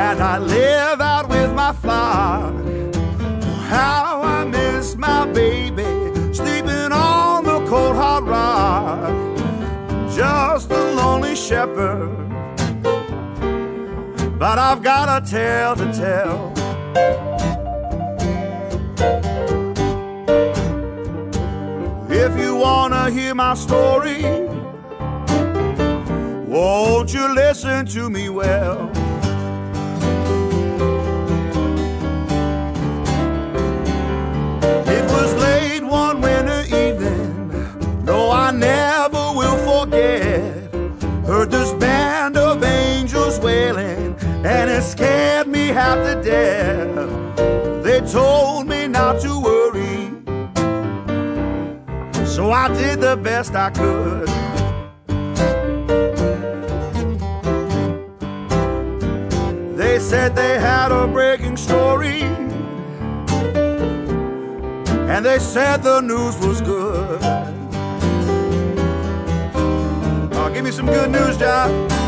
And I live out with my flock. How I miss my baby, sleeping on the cold hard rock. Just a lonely shepherd, but I've got a tale to tell. If you wanna hear my story, won't you listen to me well? Scared me half to death. They told me not to worry, so I did the best I could. They said they had a breaking story. And they said the news was good. Oh, give me some good news, John.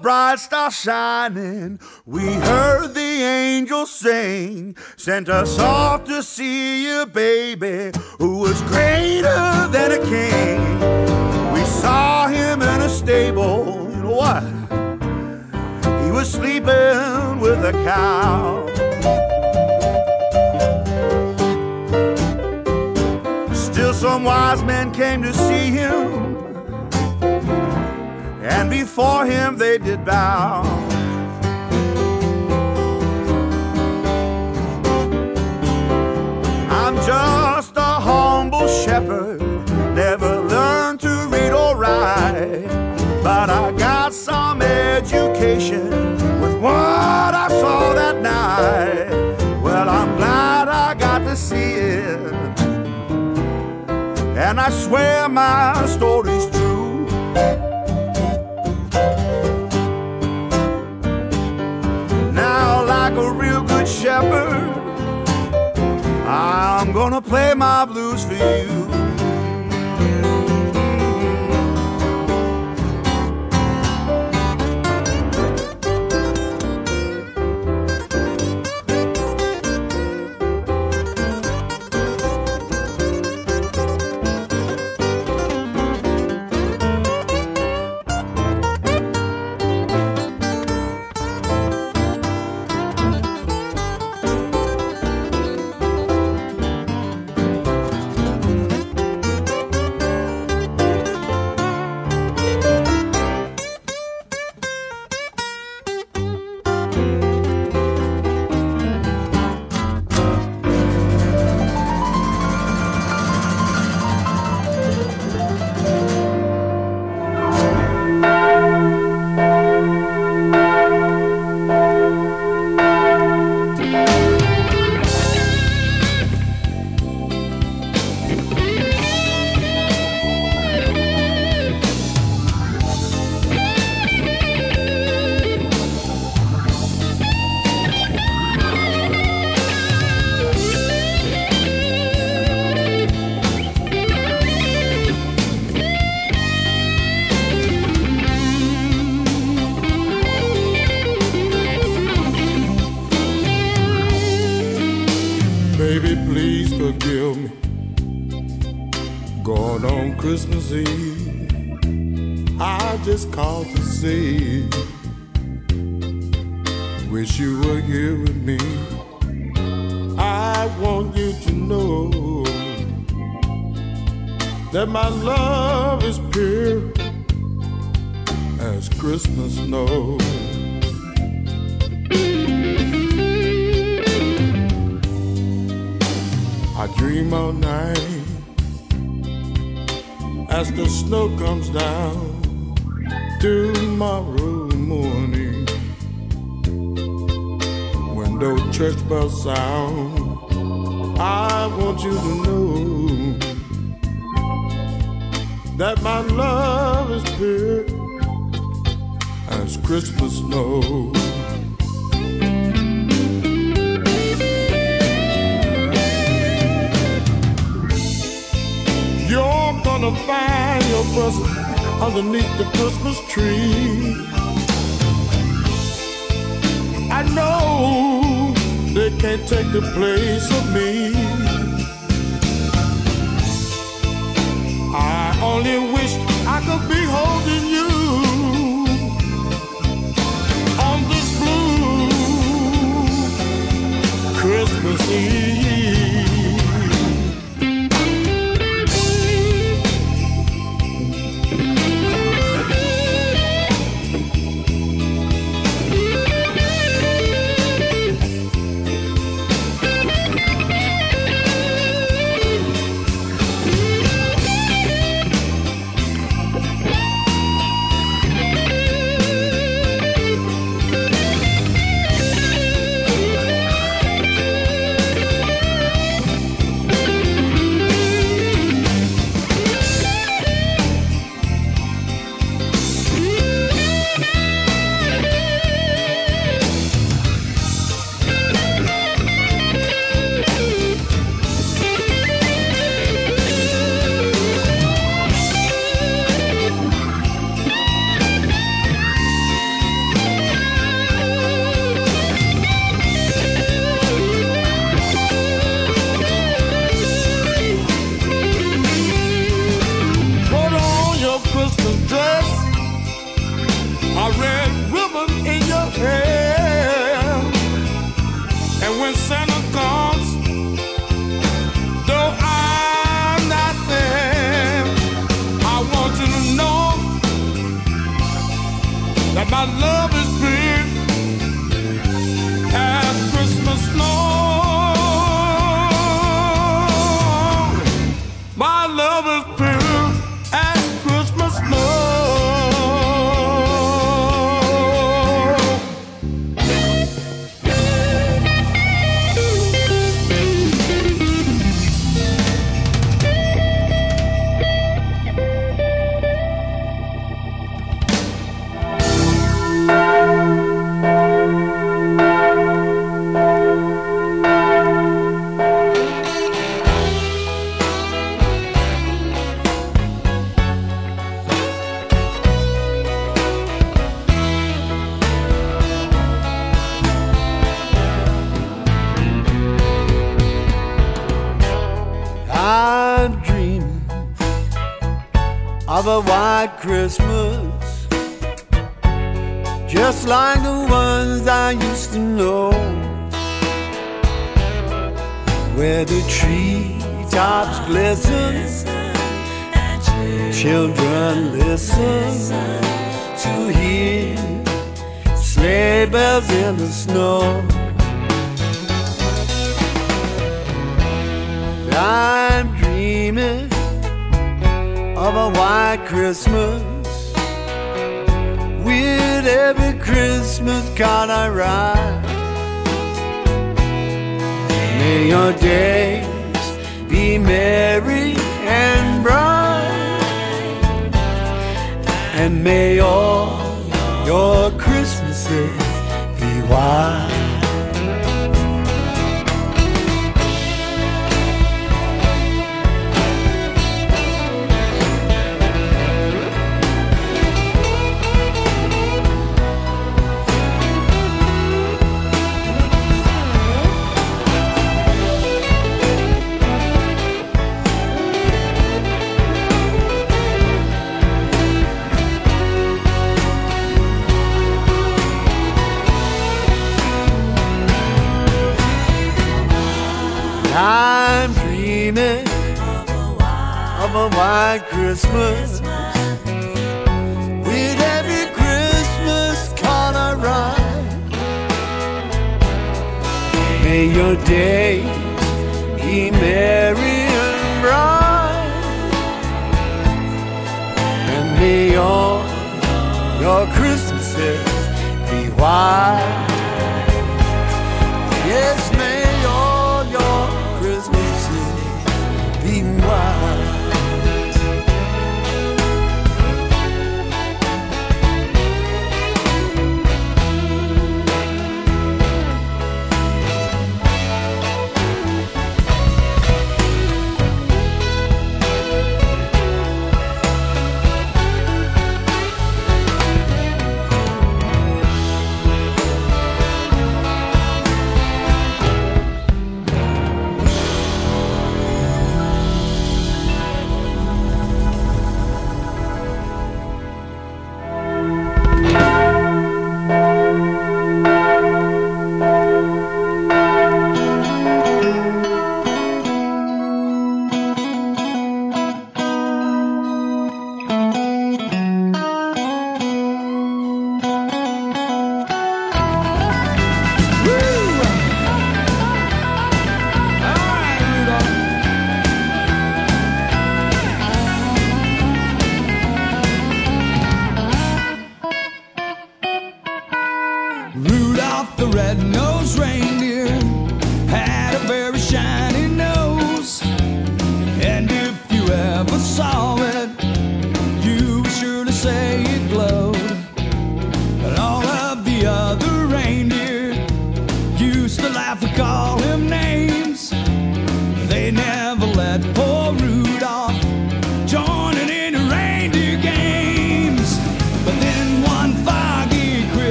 Bright star shining. We heard the angels sing. Sent us off to see a baby who was greater than a king. We saw him in a stable. You know what? He was sleeping with a cow. Still, some wise men came to see him and before him they did bow. I'm just a humble shepherd, never learned to read or write, but I got some education with what I saw that night. Well, I'm glad I got to see it, and I swear my story's true. Good shepherd, I'm gonna play my blues for you. Christmas tree. I know they can't take the place of me. I only wish I could be holding you on this blue Christmas Eve.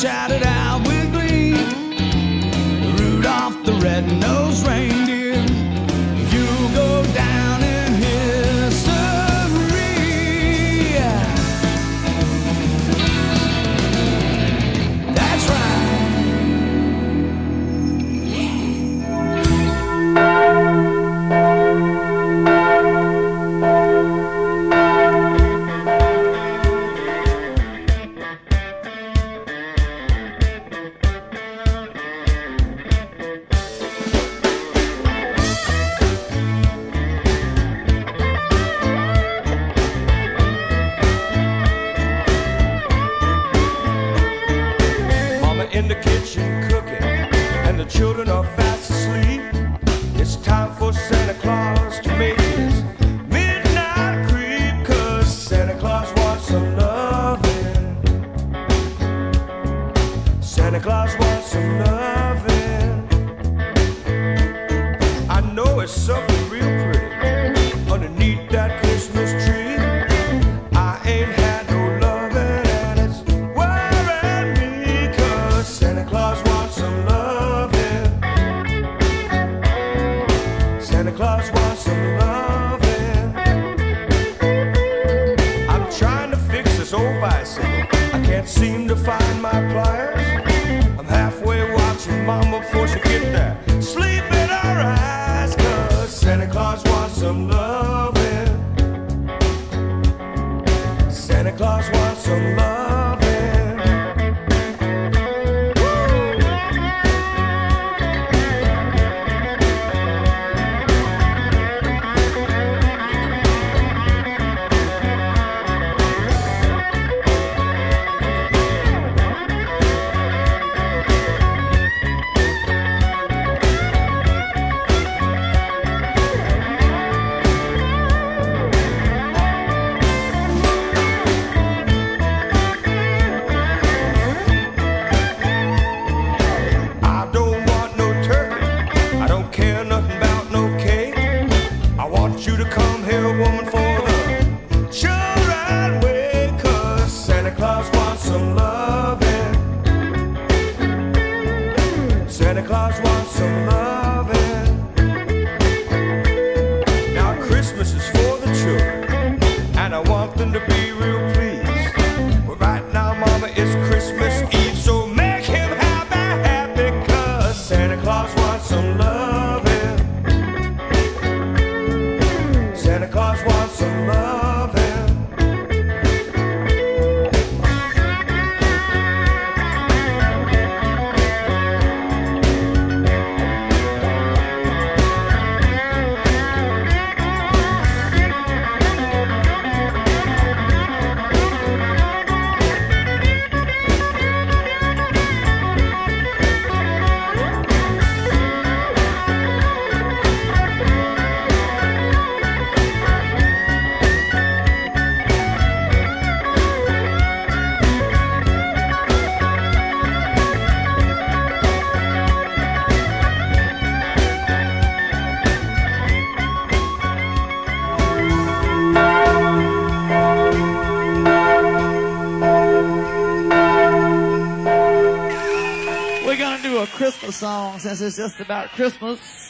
Shouted out a Christmas song since it's just about Christmas.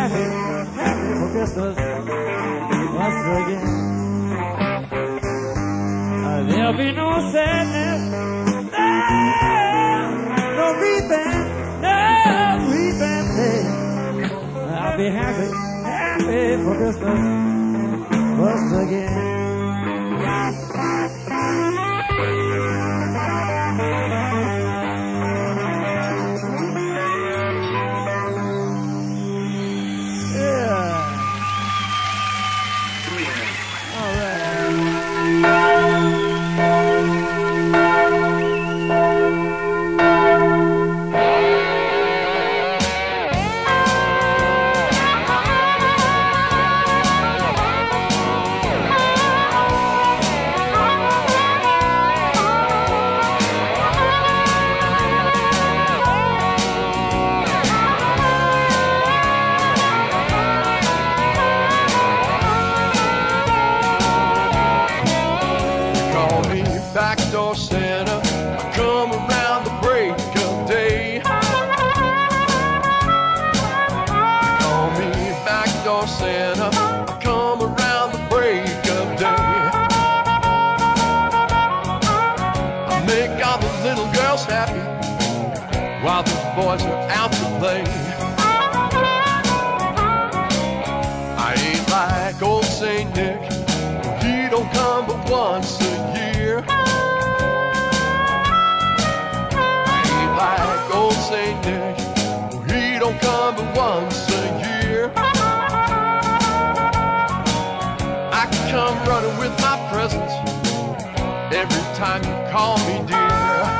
Happy, happy for Christmas once again. Uh, There'll be no sadness, no, no weeping, no weeping pain. I'll be happy, happy for Christmas once again. Boys are out to play. I ain't like old Saint Nick. He don't come but once a year. I ain't like old Saint Nick. He don't come but once a year. I come running with my presents every time you call me dear.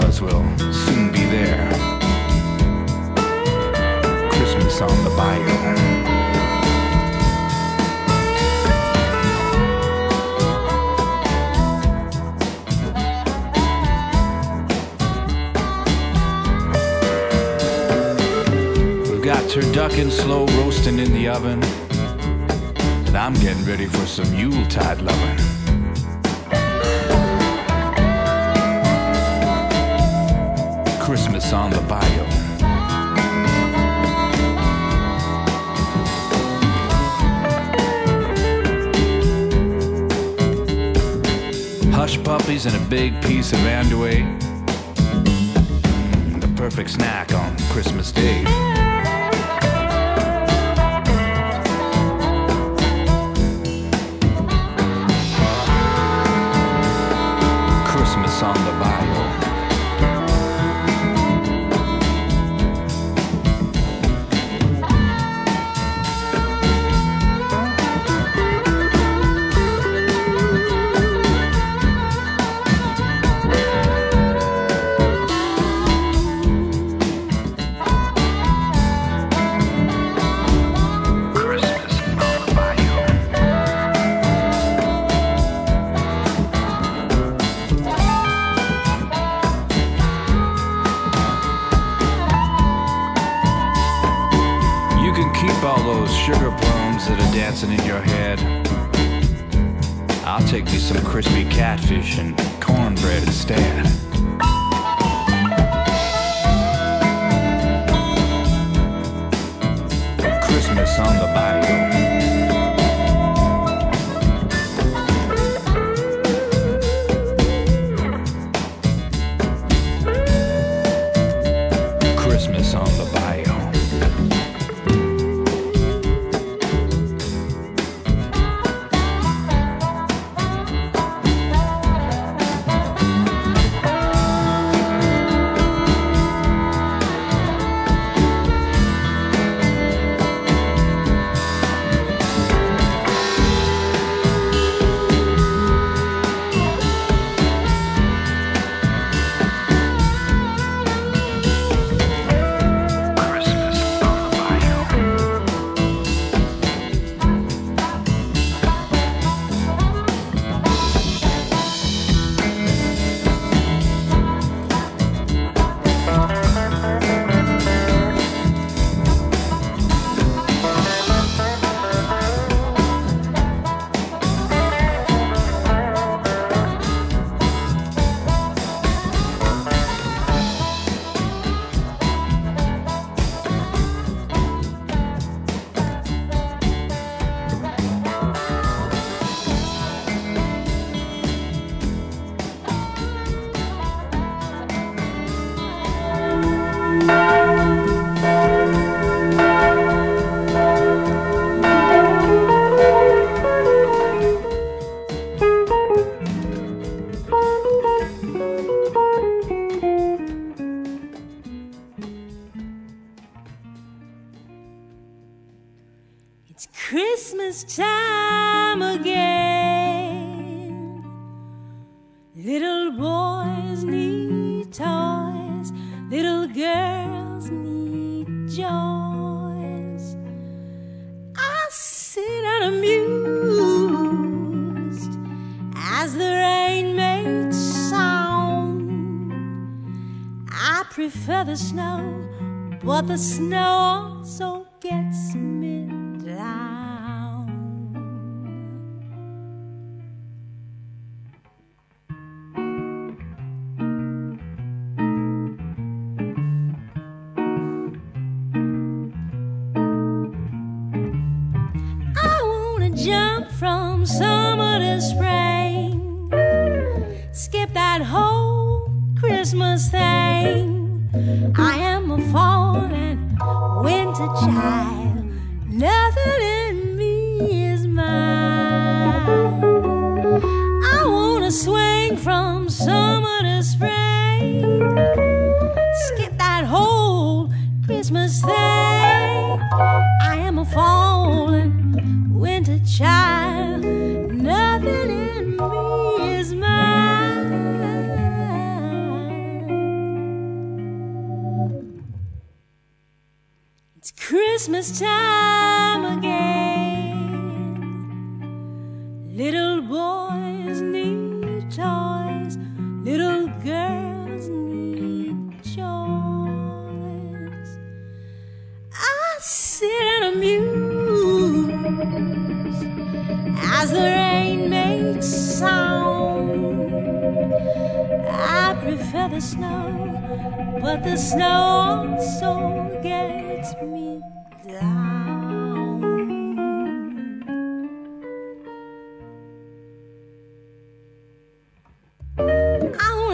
Claus will soon be there. Christmas on the Bayou. turducken slow roasting in the oven. And I'm getting ready for some Yuletide lovin'. Christmas on the Bayou. Hush puppies and a big piece of andouille. The perfect snack on Christmas Day. Christmas on the Bayou. little girls need joys. I sit and amused as the rain makes sound. I prefer the snow, but the snow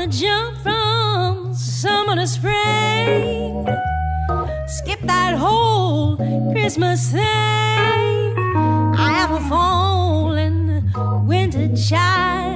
jump from summer to spring. Skip that whole Christmas thing. I have a fallen winter child.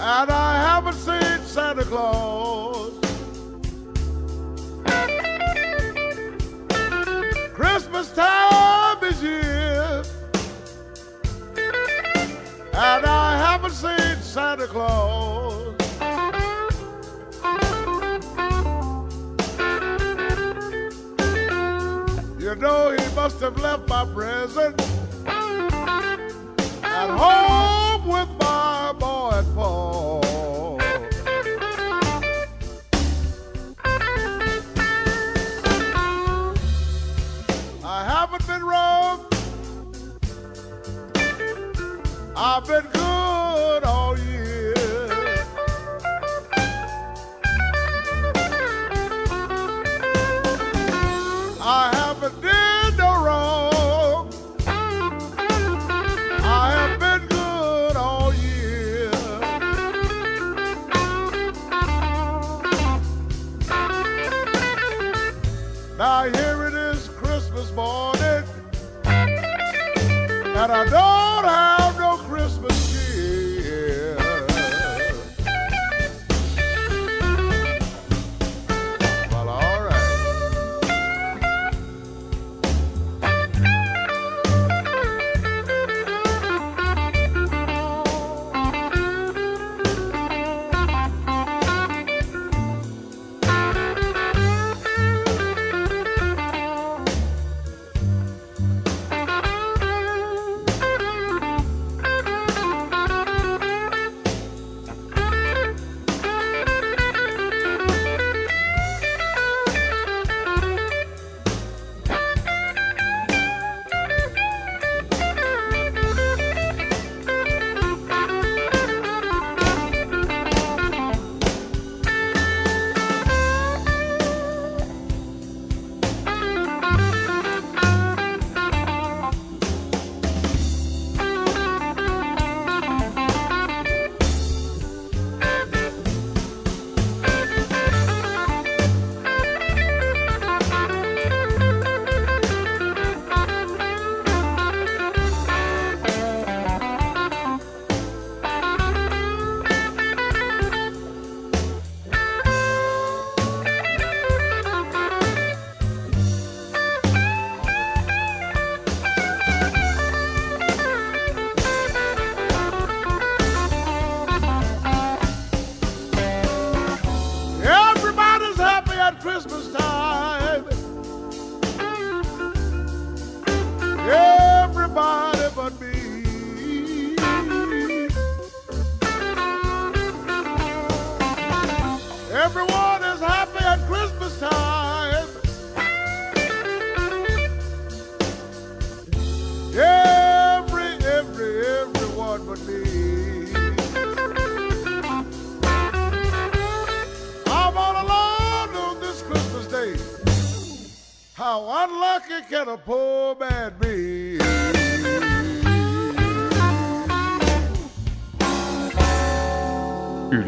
And I haven't seen Santa Claus. Christmas time is here. And I haven't seen Santa Claus. You know he must have left my present at home with I haven't been wrong. I've been